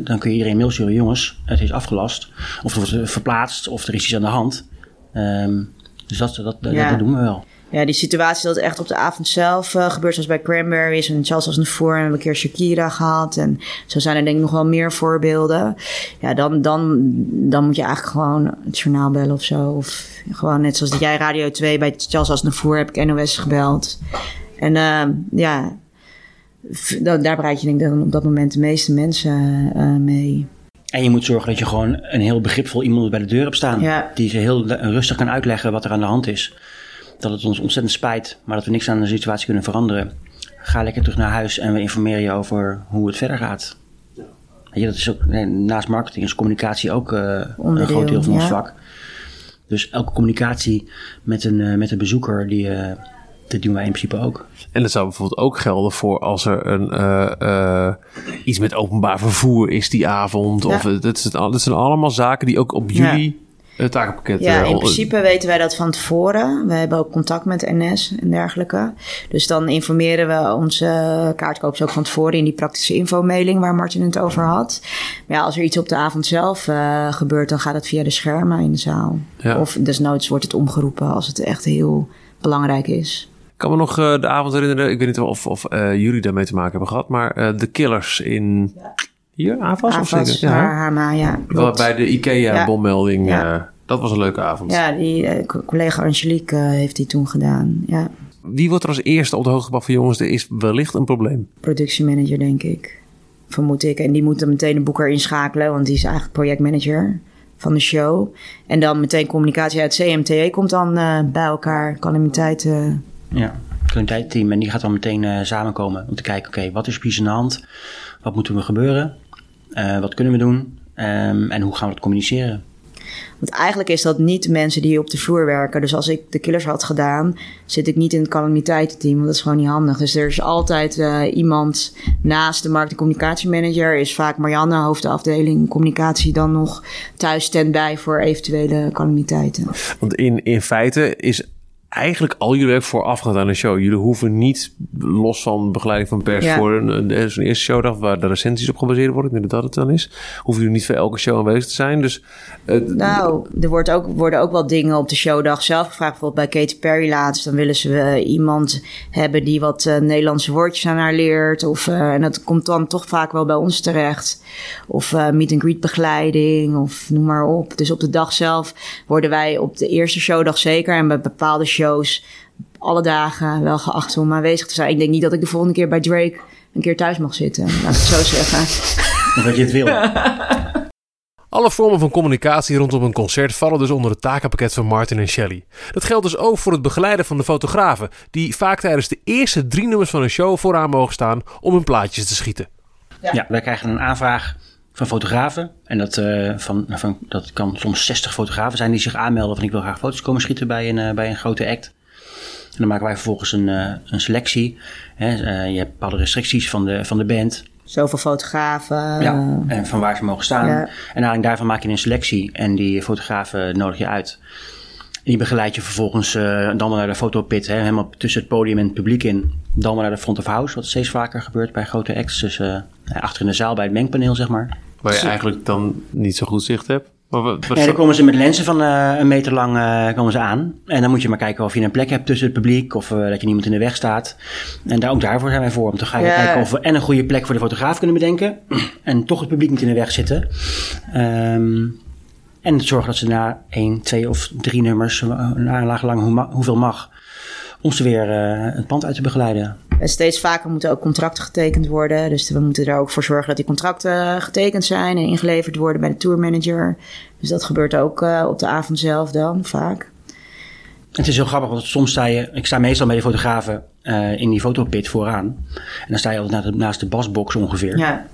dan kun je iedereen een mail sturen, jongens, het is afgelast. Of het wordt verplaatst, of er is iets aan de hand. Ehm, dus dat, dat, dat, Ja. dat doen we wel. Ja, die situatie dat het echt op de avond zelf eh, gebeurt, zoals bij Cranberries en Charles als voor en we hebben een keer Shakira gehad. En zo zijn er denk ik nog wel meer voorbeelden. Ja, dan, dan, dan moet je eigenlijk gewoon het journaal bellen of zo. Of gewoon net zoals dat jij Radio 2 bij Charles als voor heb ik NOS gebeld. En eh, ja, da- daar bereik je denk ik dan op dat moment de meeste mensen eh, mee. En je moet zorgen dat je gewoon een heel begripvol iemand bij de deur hebt staan. Ja. Die ze heel rustig kan uitleggen wat er aan de hand is. Dat het ons ontzettend spijt, maar dat we niks aan de situatie kunnen veranderen. Ga lekker terug naar huis en we informeren je over hoe het verder gaat. Je, dat is ook, nee, naast marketing is communicatie ook eh, een groot deel van ons ja. vak. Dus elke communicatie met een, eh, met een bezoeker, die, eh, dat doen wij in principe ook. En dat zou bijvoorbeeld ook gelden voor als er een, eh, eh, iets met openbaar vervoer is die avond. Ja. Of, dat, is het, al- dat zijn allemaal zaken die ook op Ja. jullie eh, takenpakket... Ja, in principe weten wij dat van tevoren. We hebben ook contact met NS en dergelijke. Dus dan informeren we onze kaartkoopers ook van tevoren in die praktische infomailing waar Martin het over had. Maar ja, als er iets op de avond zelf eh, gebeurt, dan gaat het via de schermen in de zaal. Ja. Of desnoods wordt het omgeroepen als het echt heel belangrijk is. Ik kan me nog eh, de avond herinneren, ik weet niet of, of eh, jullie daarmee te maken hebben gehad, maar eh, de Killers in... Hier, AFAS? of zeker? ja. Wel klopt. bij de IKEA-bommelding. Ja. eh, dat was een leuke avond. Ja, die eh, co- collega Angelique eh, heeft die toen gedaan. Ja, Wie wordt er als eerste op de hoogte gebracht van jongens, er is wellicht een probleem? productiemanager, denk ik. Vermoed ik. En die moet dan meteen de boeker inschakelen, want die is eigenlijk projectmanager van de show. En dan meteen communicatie uit CMTE komt dan eh, bij elkaar. Calamiteiten. Ja, het en die gaat dan meteen eh, samenkomen om te kijken, oké, wat is precies aan de hand? Wat moeten we gebeuren? Eh, wat kunnen we doen? Ehm, en hoe gaan we het communiceren? Want eigenlijk is dat niet de mensen die op de vloer werken. Dus als ik de killers had gedaan, zit ik niet in het calamiteitenteam. Want dat is gewoon niet handig. Dus er is altijd eh, iemand naast de markt- en communicatiemanager. Is vaak Marianne, hoofdafdeling communicatie, dan nog thuis standby voor eventuele calamiteiten. Want in, in feite is eigenlijk al jullie werk voorafgaand aan een show. Jullie hoeven niet, los van begeleiding van pers Ja. voor een, eerste showdag waar de recensies op gebaseerd worden, ik denk dat het dan is, hoeven jullie niet voor elke show aanwezig te zijn. Dus eh, Nou, er wordt ook, worden ook wel dingen op de showdag zelf gevraagd. Bijvoorbeeld bij Katy Perry laatst. Dan willen ze eh, iemand hebben die wat eh, Nederlandse woordjes aan haar leert. Of, eh, en dat komt dan toch vaak wel bij ons terecht. Of eh, meet and greet begeleiding. Of noem maar op. Dus op de dag zelf worden wij op de eerste showdag zeker. En bij bepaalde shows alle dagen wel geacht om aanwezig te zijn. Ik denk niet dat ik de volgende keer bij Drake een keer thuis mag zitten. Laat ik het zo zeggen. Of dat je het wil. Alle vormen van communicatie rondom een concert vallen dus onder het takenpakket van Martin en Shelley. Dat geldt dus ook voor het begeleiden van de fotografen, die vaak tijdens de eerste drie nummers van een show vooraan mogen staan om hun plaatjes te schieten. Ja. wij krijgen een aanvraag van fotografen. En dat, eh, van, van, dat kan soms 60 fotografen zijn die zich aanmelden van ik wil graag foto's komen schieten bij een, eh, bij een grote act. En dan maken wij vervolgens een, eh, een selectie. Hè. Je hebt bepaalde restricties van de, van de band. Zoveel fotografen. Ja, en van waar ze mogen staan. ja. En aanleiding daarvan maak je een selectie en die fotografen nodig je uit. En die begeleid je vervolgens eh, dan wel naar de fotopit, hè, helemaal tussen het podium en het publiek in. Dan wel naar de front of house, wat steeds vaker gebeurt bij grote acts. Dus eh, achter in de zaal bij het mengpaneel, zeg maar. Waar je eigenlijk dan niet zo goed zicht hebt. Maar Nee, dan komen ze met lenzen van eh, een meter lang eh, komen ze aan. En dan moet je maar kijken of je een plek hebt tussen het publiek of eh, dat je niemand in de weg staat. En daar, ook daarvoor zijn wij voor. Om te gaan Ja. kijken of we en een goede plek voor de fotograaf kunnen bedenken. En toch het publiek niet in de weg zitten. Ehm, en zorgen dat ze na één, twee of drie nummers, eh, een aanlaag lang hoe hoeveel mag, om ze weer eh, het pand uit te begeleiden. En steeds vaker moeten ook contracten getekend worden. Dus we moeten er ook voor zorgen dat die contracten getekend zijn en ingeleverd worden bij de tourmanager. Dus dat gebeurt ook eh, op de avond zelf dan vaak. Het is heel grappig, want soms sta je... Ik sta meestal bij de fotografen in die fotopit vooraan. En dan sta je altijd naast de, naast de basbox ongeveer. Ja,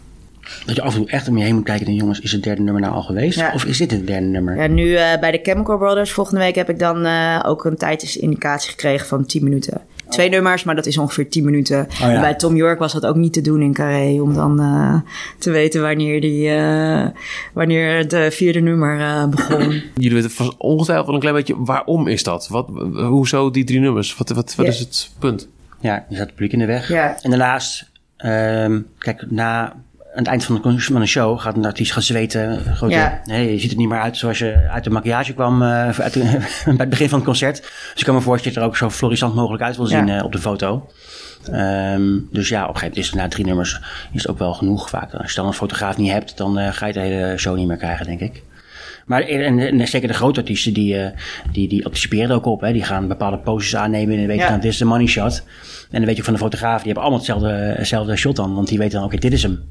Dat je af en toe echt om je heen moet kijken en jongens, is het derde nummer nou al geweest? Ja. Of is dit het derde nummer? ja nu eh, bij de Chemical Brothers volgende week heb ik dan eh, ook een tijdsindicatie gekregen van 10 minuten. Twee nummers, maar dat is ongeveer 10 minuten. ja. En Bij Tom York was dat ook niet te doen in Carré. Om dan eh, te weten wanneer, die, eh, wanneer het vierde nummer eh, begon. Jullie weten vast ongetwijfeld wel een klein beetje waarom is dat? Wat, hoezo die drie nummers? Wat, wat, wat Ja. is het punt? Ja, je zet het publiek in de weg. Ja. En daarnaast, ehm, kijk, na aan het eind van een show gaat een artiest gaan zweten. Grote, Ja. nee, je ziet er niet meer uit zoals je uit de maquillage kwam eh, uit de- bij het begin van het concert. Dus ik kan me voorstellen dat je er ook zo florissant mogelijk uit wil zien Ja. eh, op de foto. Ehm, dus ja, op een gegeven moment is het na drie nummers is het ook wel genoeg vaak. Als je dan een fotograaf niet hebt, dan eh, ga je de hele show niet meer krijgen, denk ik. Maar en, en zeker de grote artiesten, die, die, die anticiperen er ook op. Hè. Die gaan bepaalde poses aannemen en dan weet je Ja. dan, dit is de money shot. En dan weet je van de fotograaf, die hebben allemaal hetzelfde, hetzelfde shot dan. Want die weten dan, oké, dit is hem.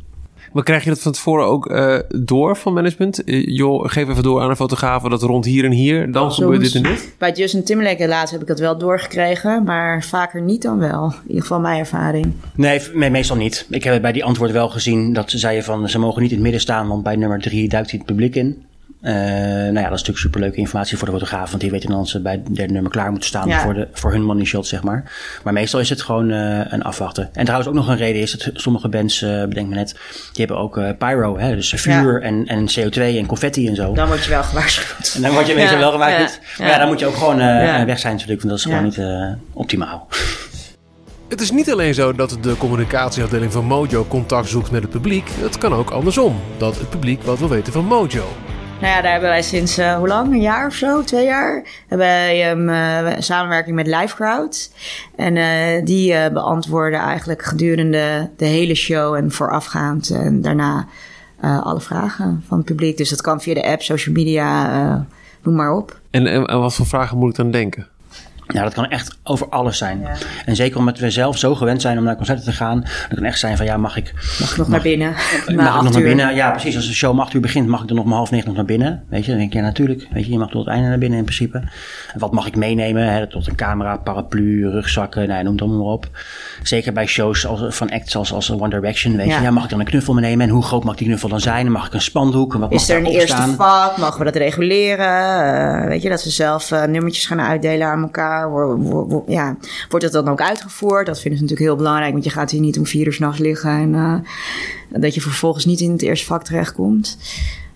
Maar krijg je dat van tevoren ook eh, door van management? Joh, geef even door aan een fotograaf dat rond hier en hier, dan gebeurt dit en dit? Bij Justin Timberlake helaas heb ik dat wel doorgekregen, maar vaker niet dan wel. In ieder geval mijn ervaring. Nee, meestal niet. Ik heb bij die antwoord wel gezien dat ze zeiden van, ze mogen niet in het midden staan, want bij nummer drie duikt hij het publiek in. Eh, nou ja, dat is natuurlijk superleuke informatie voor de fotograaf, want die weten dan dat ze bij het derde nummer klaar moeten staan Ja. voor, de, voor hun money shot, zeg maar. Maar meestal is het gewoon eh, een afwachten. En trouwens ook nog een reden is dat sommige bands, eh bedenk me net, die hebben ook eh, pyro, hè, dus vuur en, en CO2 en confetti en zo. Dan word je wel gewaarschuwd. En dan word je meestal Ja, wel gemaakt. ja, niet. Maar ja, dan moet je ook gewoon eh, Ja. weg zijn natuurlijk, want dat is Ja. gewoon niet eh, optimaal. Het is niet alleen zo dat de communicatieafdeling van Mojo contact zoekt met het publiek. Het kan ook andersom. Dat het publiek wat wil weten van Mojo. Nou ja, daar hebben wij sinds, eh, hoe lang? Een jaar of zo? Twee jaar? Hebben wij um, eh, samenwerking met LiveCrowd. En eh, die beantwoorden eigenlijk gedurende de hele show en voorafgaand en daarna alle vragen van het publiek. Dus dat kan via de app, social media, noem maar op. En, en, en wat voor vragen moet ik dan denken? Ja, dat kan echt over alles zijn. Ja. En zeker omdat we zelf zo gewend zijn om naar concerten te gaan. Dat kan echt zijn van, ja, mag ik, Mag ik nog naar binnen? mag ik nog naar binnen? Ja, precies. Als de show om acht uur begint, mag ik dan nog om half negen nog naar binnen? Weet je, dan denk ik, ja, natuurlijk. Weet je, je mag tot het einde naar binnen in principe. En wat mag ik meenemen? Hè? Tot een camera, paraplu, rugzakken, nou, ja, noem het allemaal maar op. Zeker bij shows als, van acts als, als One Direction, weet je. Ja. Ja. mag ik dan een knuffel meenemen? En hoe groot mag die knuffel dan zijn? En mag ik een spandoek? En wat Is mag er een eerste staan? vak? Mogen we dat reguleren? Eh, weet je, dat ze zelf eh, nummertjes gaan uitdelen aan elkaar. Wo- wo- wo- ja. Wordt dat dan ook uitgevoerd? Dat vinden ze natuurlijk heel belangrijk, want je gaat hier niet om vier uur s'nachts liggen en eh, dat je vervolgens niet in het eerste vak terechtkomt.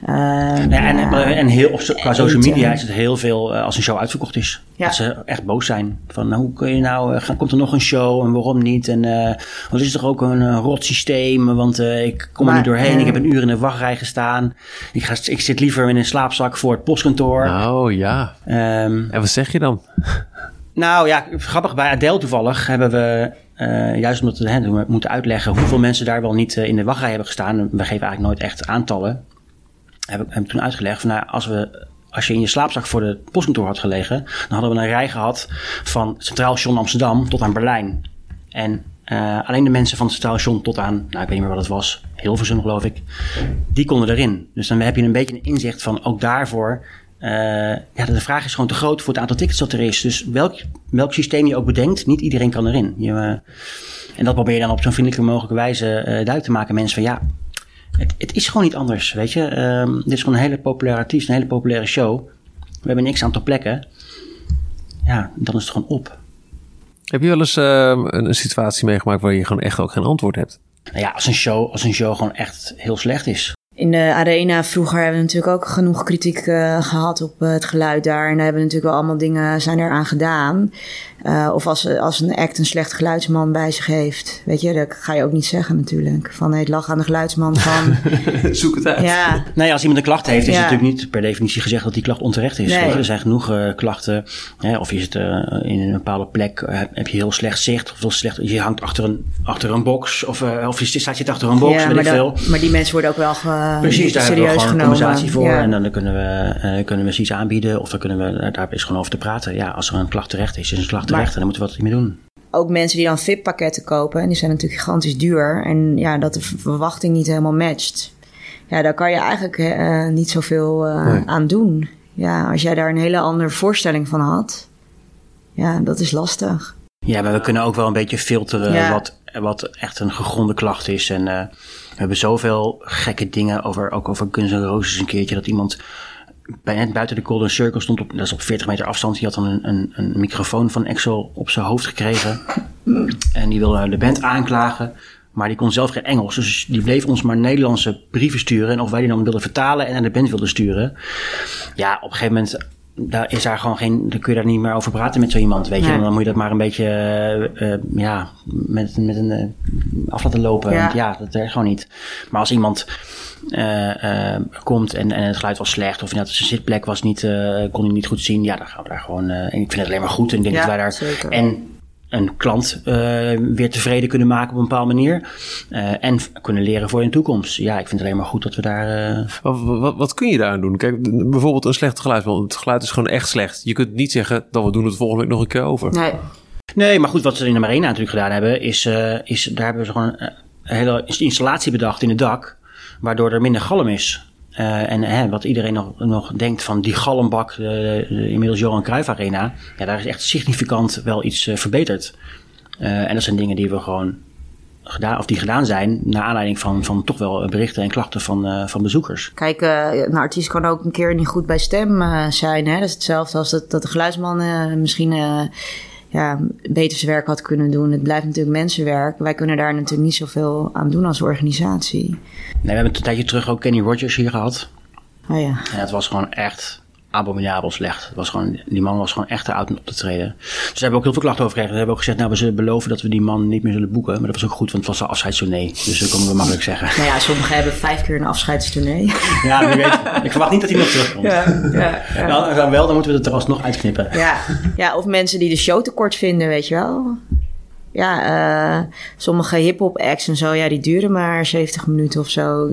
Uh, ja, en, en heel, op, qua social media is het heel veel als een show uitverkocht is. Ja. Dat ze echt boos zijn. Van nou, hoe kun je nou, gaan, komt er nog een show en waarom niet? En wat is toch ook een rot systeem? Want ik kom er niet doorheen. ik heb een uur in de wachtrij gestaan. Ik, ga, ik zit liever in een slaapzak voor het postkantoor. Oh ja. Um, en wat zeg je dan? Nou ja, grappig. Bij Adele toevallig hebben we, uh, juist omdat we, moeten uitleggen hoeveel mensen daar wel niet uh, in de wachtrij hebben gestaan. We geven eigenlijk nooit echt aantallen. Hebben we toen uitgelegd van nou, als we als je in je slaapzak voor de postkantoor had gelegen, dan hadden we een rij gehad van Centraal Station Amsterdam tot aan Berlijn. En uh, alleen de mensen van Centraal Station tot aan, nou ik weet niet meer wat het was, Hilversum geloof ik, die konden erin. Dus dan heb je een beetje een inzicht van ook daarvoor uh, ja, de vraag is gewoon te groot voor het aantal tickets dat er is. Dus welk, welk systeem je ook bedenkt, niet iedereen kan erin. Je, uh, en dat probeer je dan op zo'n vriendelijke mogelijke wijze uh, duidelijk te maken. Mensen van ja, het, het, is gewoon niet anders, weet je. Um, dit is gewoon een hele populaire artiest, een hele populaire show. We hebben niks aantal plekken. Ja, dan is het gewoon op. Heb je wel eens een, een situatie meegemaakt waar je gewoon echt ook geen antwoord hebt? Nou ja, als een show, als een show gewoon echt heel slecht is. In de arena vroeger hebben we natuurlijk ook genoeg kritiek uh, gehad op uh, het geluid daar. En daar hebben natuurlijk wel allemaal dingen zijn eraan gedaan. Uh, of als, als een act een slecht geluidsman bij zich heeft. Weet je, dat ga je ook niet zeggen natuurlijk. Van nee, het lag aan de geluidsman van... Zoek het uit. Ja. Nee, als iemand een klacht heeft, is ja. het natuurlijk niet per definitie gezegd dat die klacht onterecht is. Nee. Er zijn genoeg uh, klachten. Hè, of je zit uh, in een bepaalde plek, heb je heel slecht zicht. Of heel slecht, je hangt achter een, achter een box. Of, of je staat zit achter een box, ja, weet maar ik veel. Maar die mensen worden ook wel ge, Precies, daar serieus hebben we gewoon genomen. een compensatie voor. Ja. En dan kunnen we, kunnen we ze iets aanbieden. Of dan kunnen we, daar is gewoon over te praten. Ja, als er een klacht terecht is, is een klacht terecht. En dan moeten we wat mee doen. Ook mensen die dan VIP-pakketten kopen, en die zijn natuurlijk gigantisch duur. En ja, dat de verwachting niet helemaal matcht. Ja, daar kan je eigenlijk uh, niet zoveel uh, nee. aan doen. Ja, als jij daar een hele andere voorstelling van had. Ja, dat is lastig. Ja, maar we kunnen ook wel een beetje filteren Ja. wat, wat echt een gegronde klacht is. En uh, we hebben zoveel gekke dingen over, ook over Guns N' Roses een keertje. Dat iemand bij net buiten de Golden Circle stond, op, dat is op 40 meter afstand. Die had dan een, een, een microfoon van Exo op zijn hoofd gekregen. en die wilde de band aanklagen. Maar die kon zelf geen Engels. Dus die bleef ons maar Nederlandse brieven sturen. En of wij die dan wilden vertalen en naar de band wilden sturen. Ja, op een gegeven moment daar is daar gewoon geen, dan kun je daar niet meer over praten met zo iemand, weet je. Nee. Dan moet je dat maar een beetje, uh, ja, met, met een uh, af laten lopen. Ja. Want ja, dat werkt gewoon niet. Maar als iemand uh, komt en, en het geluid was slecht, of inderdaad zijn zitplek was niet, kon hij niet goed zien, ja, dan gaan we daar gewoon, en ik vind het alleen maar goed. En ik denk Ja, dat wij daar, zeker. en een klant uh, weer tevreden kunnen maken op een bepaalde manier. Uh, en kunnen leren voor in de toekomst. Ja, ik vind het alleen maar goed dat we daar. Uh... Wat, wat, wat, kun je daar aan doen? Kijk, bijvoorbeeld een slecht geluid. Want het geluid is gewoon echt slecht. Je kunt niet zeggen dat we doen het volgende week nog een keer over. Nee. Nee, maar goed, wat ze in de Marina natuurlijk gedaan hebben, is, is daar hebben ze gewoon een hele installatie bedacht in het dak. Waardoor er minder galm is. Uh, en hè, wat iedereen nog, nog denkt van die galmbak, de, inmiddels Johan Cruijff Arena, ja, daar is echt significant wel iets uh, verbeterd. en dat zijn dingen die we gewoon gedaan, of die gedaan zijn, naar aanleiding van, van toch wel berichten en klachten van, van bezoekers. Kijk, een artiest kan ook een keer niet goed bij stem zijn. Hè? Dat is hetzelfde als dat, dat de geluidsman misschien ja, beter zijn werk had kunnen doen. Het blijft natuurlijk mensenwerk. Wij kunnen daar natuurlijk niet zoveel aan doen als organisatie. Nee, we hebben een tijdje terug ook Kenny Rogers hier gehad. Oh ja. En het was gewoon echt abominabel slecht. Het was gewoon, die man was gewoon echt eruit om op te treden. Dus daar hebben ook heel veel klachten over gekregen. We hebben ook gezegd, nou we zullen beloven dat we die man niet meer zullen boeken. Maar dat was ook goed, want het was een afscheidstournee. Dus dat konden we makkelijk zeggen. Nou ja, sommigen hebben vijf keer een afscheidstournee. Ja, wie weet. Ik verwacht niet dat hij nog terugkomt. Ja, ja, ja. Nou, dan wel, dan moeten we het er alsnog uitknippen. Ja. ja, of mensen die de show te kort vinden, weet je wel. Ja, uh, sommige hip-hop acts en zo, ja, die duren maar 70 minuten of zo.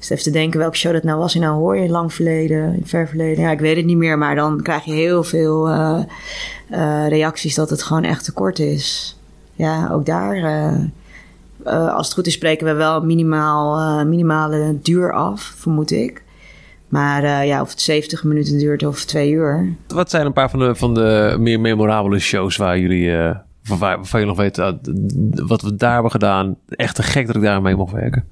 Dus even te denken welke show dat nou was. En nou hoor je lang verleden, in ver verleden. Ja, ik weet het niet meer, maar dan krijg je heel veel uh, uh, reacties dat het gewoon echt te kort is. Ja, ook daar. Uh, als het goed is, spreken we wel minimaal, minimale duur af, vermoed ik. Maar ja, of het 70 minuten duurt of twee uur. Wat zijn een paar van de, van de meer memorabele shows waar jullie waarvan, waarvan je nog weet uh, wat we daar hebben gedaan. Echt te gek dat ik daar mee mocht werken.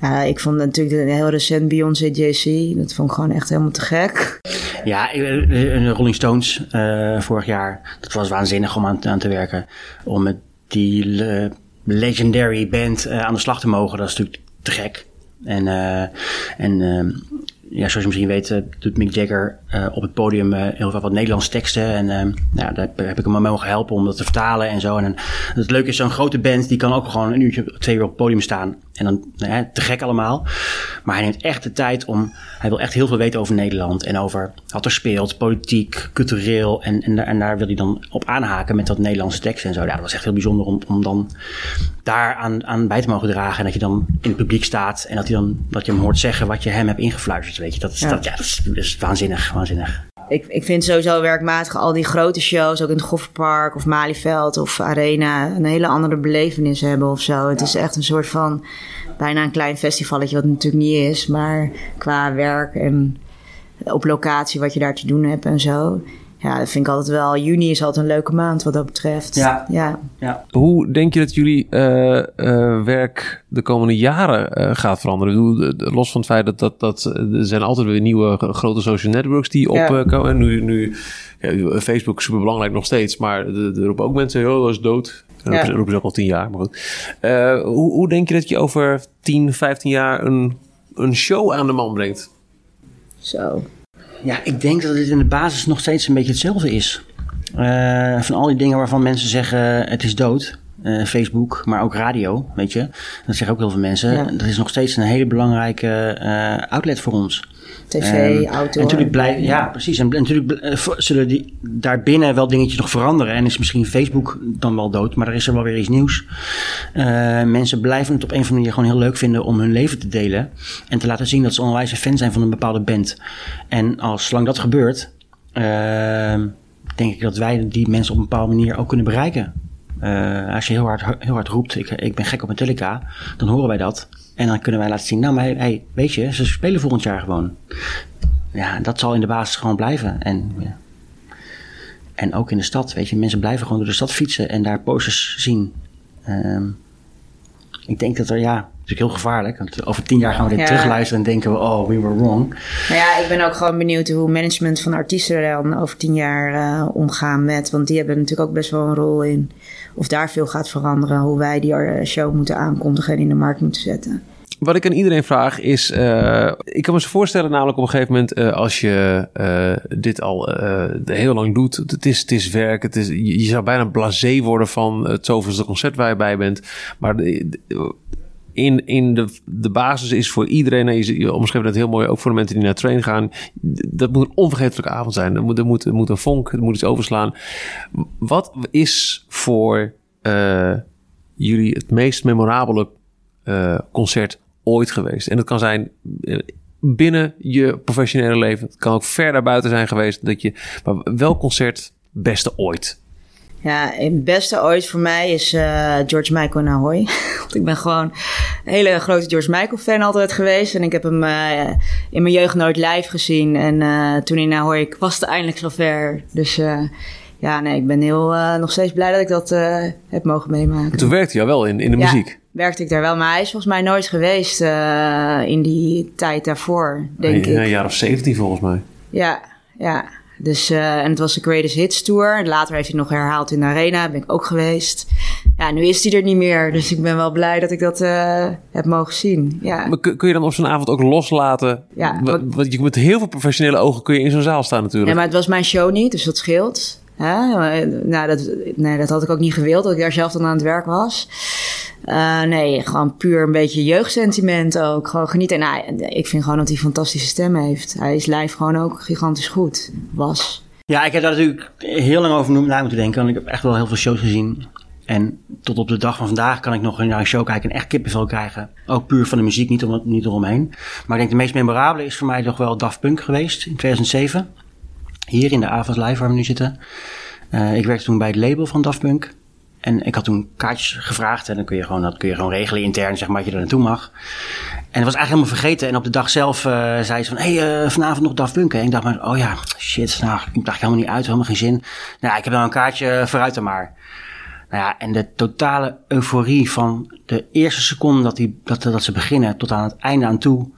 Ja, ik vond natuurlijk heel recent Beyoncé JC. Dat vond ik gewoon echt helemaal te gek. Ja, de Rolling Stones uh, vorig jaar. Dat was waanzinnig om aan, te werken. Om met die uh, legendary band aan de slag te mogen. Dat is natuurlijk te gek. En, en uh, ja, zoals je misschien weet, doet Mick Jagger op het podium heel veel wat Nederlandse teksten. En ja, daar heb ik hem mogen helpen om dat te vertalen en zo. En, het leuke is, zo'n grote band, die kan ook gewoon een uurtje, twee uur op het podium staan. En dan nou te gek allemaal. Maar hij neemt echt de tijd om. Hij wil echt heel veel weten over Nederland. En over wat er speelt, politiek, cultureel. En, en, en daar wil hij dan op aanhaken met dat Nederlandse tekst en zo. Ja, dat was echt heel bijzonder om, om dan daar aan, aan bij te mogen dragen. En dat je dan in het publiek staat. En dat, hij dan, dat je hem hoort zeggen wat je hem hebt ingefluisterd. Weet je, dat is, Dat, ja, dat is, dat is waanzinnig, waanzinnig. Ik, ik vind sowieso werkmatig al die grote shows, ook in het Gofferpark of Malieveld of Arena, een hele andere belevenis hebben of zo. Het is echt een soort van bijna een klein festivalletje, wat het natuurlijk niet is, maar qua werk en op locatie wat je daar te doen hebt en zo. Ja, dat vind ik altijd wel. Juni is altijd een leuke maand wat dat betreft. Ja. ja. ja. Hoe denk je dat jullie uh, uh, werk de komende jaren uh, gaat veranderen? Los van het feit dat, dat, dat er zijn altijd weer nieuwe grote social networks die opkomen. Ja. nu, nu ja, Facebook is super belangrijk nog steeds, maar er roepen ook mensen, oh, dat is dood. Dat ja. roepen ze ook al tien jaar, maar goed. hoe, hoe denk je dat je over 10, 15 jaar een, een show aan de man brengt? Zo. Ja, ik denk dat het in de basis nog steeds een beetje hetzelfde is. Uh, van al die dingen waarvan mensen zeggen het is dood. Uh, Facebook, maar ook radio, weet je. Dat zeggen ook heel veel mensen. Ja. Dat is nog steeds een hele belangrijke uh, outlet voor ons. TV, um, auto. Natuurlijk ja, precies. En natuurlijk uh, zullen die daarbinnen wel dingetjes nog veranderen. En is misschien Facebook dan wel dood, maar er is er wel weer iets nieuws. Uh, mensen blijven het op een of andere manier gewoon heel leuk vinden om hun leven te delen. En te laten zien dat ze onwijs fan zijn van een bepaalde band. En als zolang dat gebeurt, uh, denk ik dat wij die mensen op een bepaalde manier ook kunnen bereiken. Uh, als je heel hard, heel hard roept, ik, ik ben gek op Metallica, dan horen wij dat. En dan kunnen wij laten zien, nou maar hey, weet je, ze spelen volgend jaar gewoon. Ja, dat zal in de basis gewoon blijven. En, ja. en ook in de stad, weet je, mensen blijven gewoon door de stad fietsen en daar posters zien. Um, ik denk dat er, ja, het is heel gevaarlijk. Want over tien jaar gaan we dit ja. terugluisteren en denken we, oh, we were wrong. Nou ja, ik ben ook gewoon benieuwd hoe management van artiesten er dan over tien jaar uh, omgaan met. Want die hebben natuurlijk ook best wel een rol in of daar veel gaat veranderen. Hoe wij die show moeten aankondigen en in de markt moeten zetten. Wat ik aan iedereen vraag is, uh, ik kan me zo voorstellen namelijk op een gegeven moment uh, als je uh, dit al heel lang doet, het is, het is werk, het is, je, zou bijna blasé worden van het zoveelste concert waar je bij bent. Maar de, in, in de, de basis is voor iedereen, je, je omschreef dat heel mooi, ook voor de mensen die naar train gaan, dat moet een onvergetelijke avond zijn. Er moet, er moet, moet een vonk, er moet iets overslaan. Wat is voor jullie het meest memorabele concert ooit geweest? En dat kan zijn eh, binnen je professionele leven. Het kan ook ver daarbuiten zijn geweest. Dat je, maar welk concert beste ooit? Ja, het beste ooit voor mij is uh, George Michael in Ahoy. Want ik ben gewoon een hele grote George Michael fan altijd geweest. En ik heb hem uh, in mijn jeugd nooit live gezien. En uh, toen in Ahoy ik was het eindelijk zover. Dus ja, nee, ik ben heel, nog steeds blij dat ik dat heb mogen meemaken. toen werkte je wel in, in de ja, muziek? Werkte ik daar wel. Maar hij is volgens mij nooit geweest in die tijd daarvoor, denk ik. Een jaar of 17 volgens mij. Ja, ja. Dus, uh, en het was de Greatest Hits Tour. Later heeft hij nog herhaald in de Arena. Ben ik ook geweest. Ja, nu is hij er niet meer. Dus ik ben wel blij dat ik dat uh, heb mogen zien. Ja. Maar kun je dan op zo'n avond ook loslaten? Ja. Want, want je met heel veel professionele ogen kun je in zo'n zaal staan natuurlijk. Ja, maar het was mijn show niet, dus dat scheelt. Hè? Nou, dat, nee, dat had ik ook niet gewild, dat ik daar zelf dan aan het werk was. Uh, nee, gewoon puur een beetje jeugdsentiment ook. Gewoon genieten. Nou, ik vind gewoon dat hij fantastische stem heeft. Hij is live gewoon ook gigantisch goed. Was. Ja, ik heb daar natuurlijk heel lang over na moeten denken. Want ik heb echt wel heel veel shows gezien. En tot op de dag van vandaag kan ik nog naar een show kijken en echt kippenvel krijgen. Ook puur van de muziek, niet, om, niet eromheen. Maar ik denk de meest memorabele is voor mij toch wel Daft Punk geweest in 2007. Hier in de Avonds Live waar we nu zitten. Uh, ik werkte toen bij het label van Daft Punk. En ik had toen kaartjes gevraagd en dan kun je gewoon, dat kun je gewoon regelen intern, zeg maar, dat je er naartoe mag. En dat was eigenlijk helemaal vergeten. En op de dag zelf uh, zei ze van, hé, hey, uh, vanavond nog Daft Punk. En ik dacht maar, oh ja, shit, nou, ik dacht helemaal niet uit, helemaal geen zin. Nou, ik heb dan een kaartje vooruit dan maar. Nou ja, en de totale euforie van de eerste seconde dat, die, dat, dat ze beginnen tot aan het einde aan toe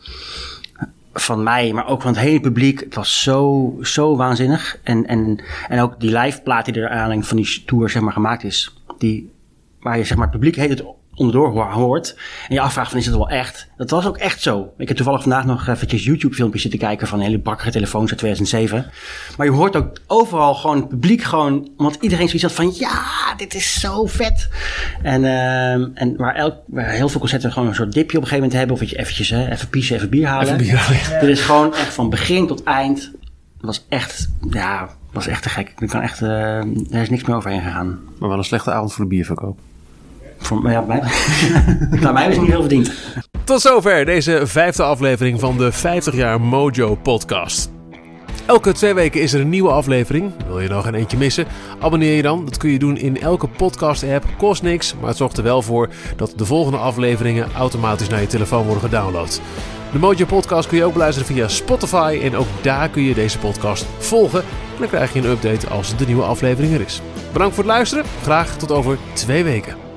van mij, maar ook van het hele publiek. Het was zo, zo waanzinnig. En, en, en ook die live plaat die er aanleiding van die tour zeg maar, gemaakt is. Die, waar je zeg maar, het publiek heet het onderdoor hoort. En je afvraagt van is het wel echt? Dat was ook echt zo. Ik heb toevallig vandaag nog eventjes YouTube filmpjes zitten kijken van hele bakkere telefoons uit 2007. Maar je hoort ook overal gewoon het publiek gewoon, want iedereen zoiets had van ja, dit is zo vet. En, uh, en waar, elk, waar heel veel concerten gewoon een soort dipje op een gegeven moment hebben. Of dat je eventjes, hè, even piezen, even bier halen. Even bier halen, Dit is gewoon echt van begin tot eind. was echt, ja, was echt te gek. Ik kan echt, uh, er is niks meer overheen gegaan. Maar wel een slechte avond voor de bierverkoop. Voor, ja, bij, mij is het niet heel verdiend. Tot zover deze vijfde aflevering van de 50 jaar Mojo podcast. Elke twee weken is er een nieuwe aflevering. Wil je nog een eentje missen? Abonneer je dan. Dat kun je doen in elke podcast-app. Kost niks, maar het zorgt er wel voor dat de volgende afleveringen automatisch naar je telefoon worden gedownload. De Mojo Podcast kun je ook beluisteren via Spotify. En ook daar kun je deze podcast volgen. En dan krijg je een update als de nieuwe aflevering er is. Bedankt voor het luisteren. Graag tot over twee weken.